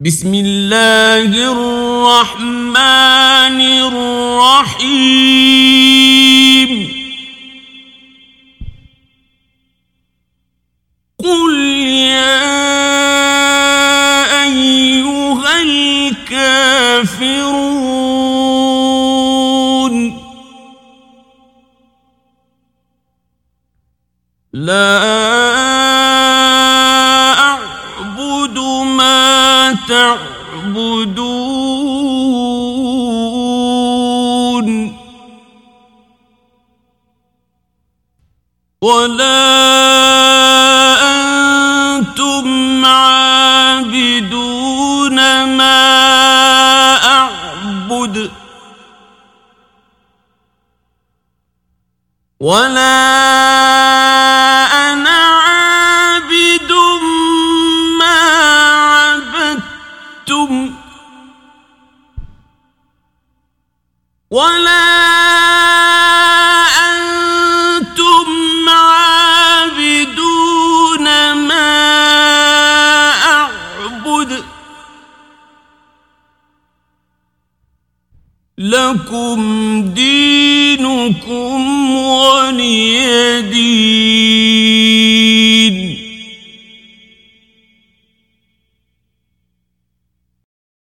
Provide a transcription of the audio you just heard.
بسم الله الرحمن الرحيم. قل يا أيها الكافرون. لا تعبدون ولا أنتم عابدون ما أعبد ولا ولا أنتم عابدون ما اعبد. لكم دينكم دين